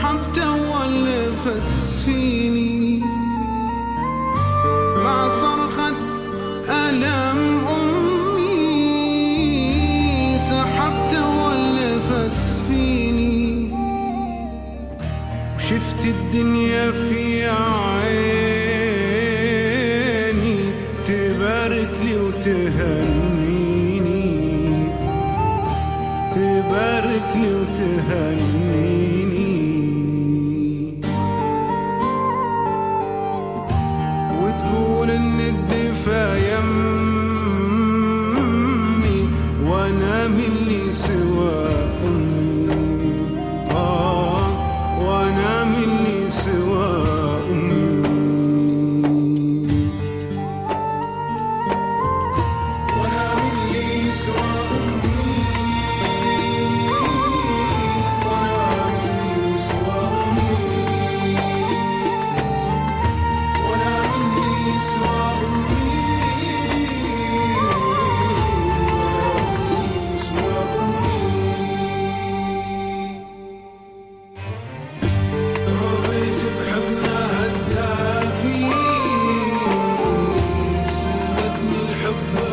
سحبت أول نفس فيني. مع صرخة ألم أمي. سحبت أول نفس فيني. وشفت الدنيا في عيني. تبارك لي وتهنيني. تبارك لي وتهنيني. مني سوى أمي. world.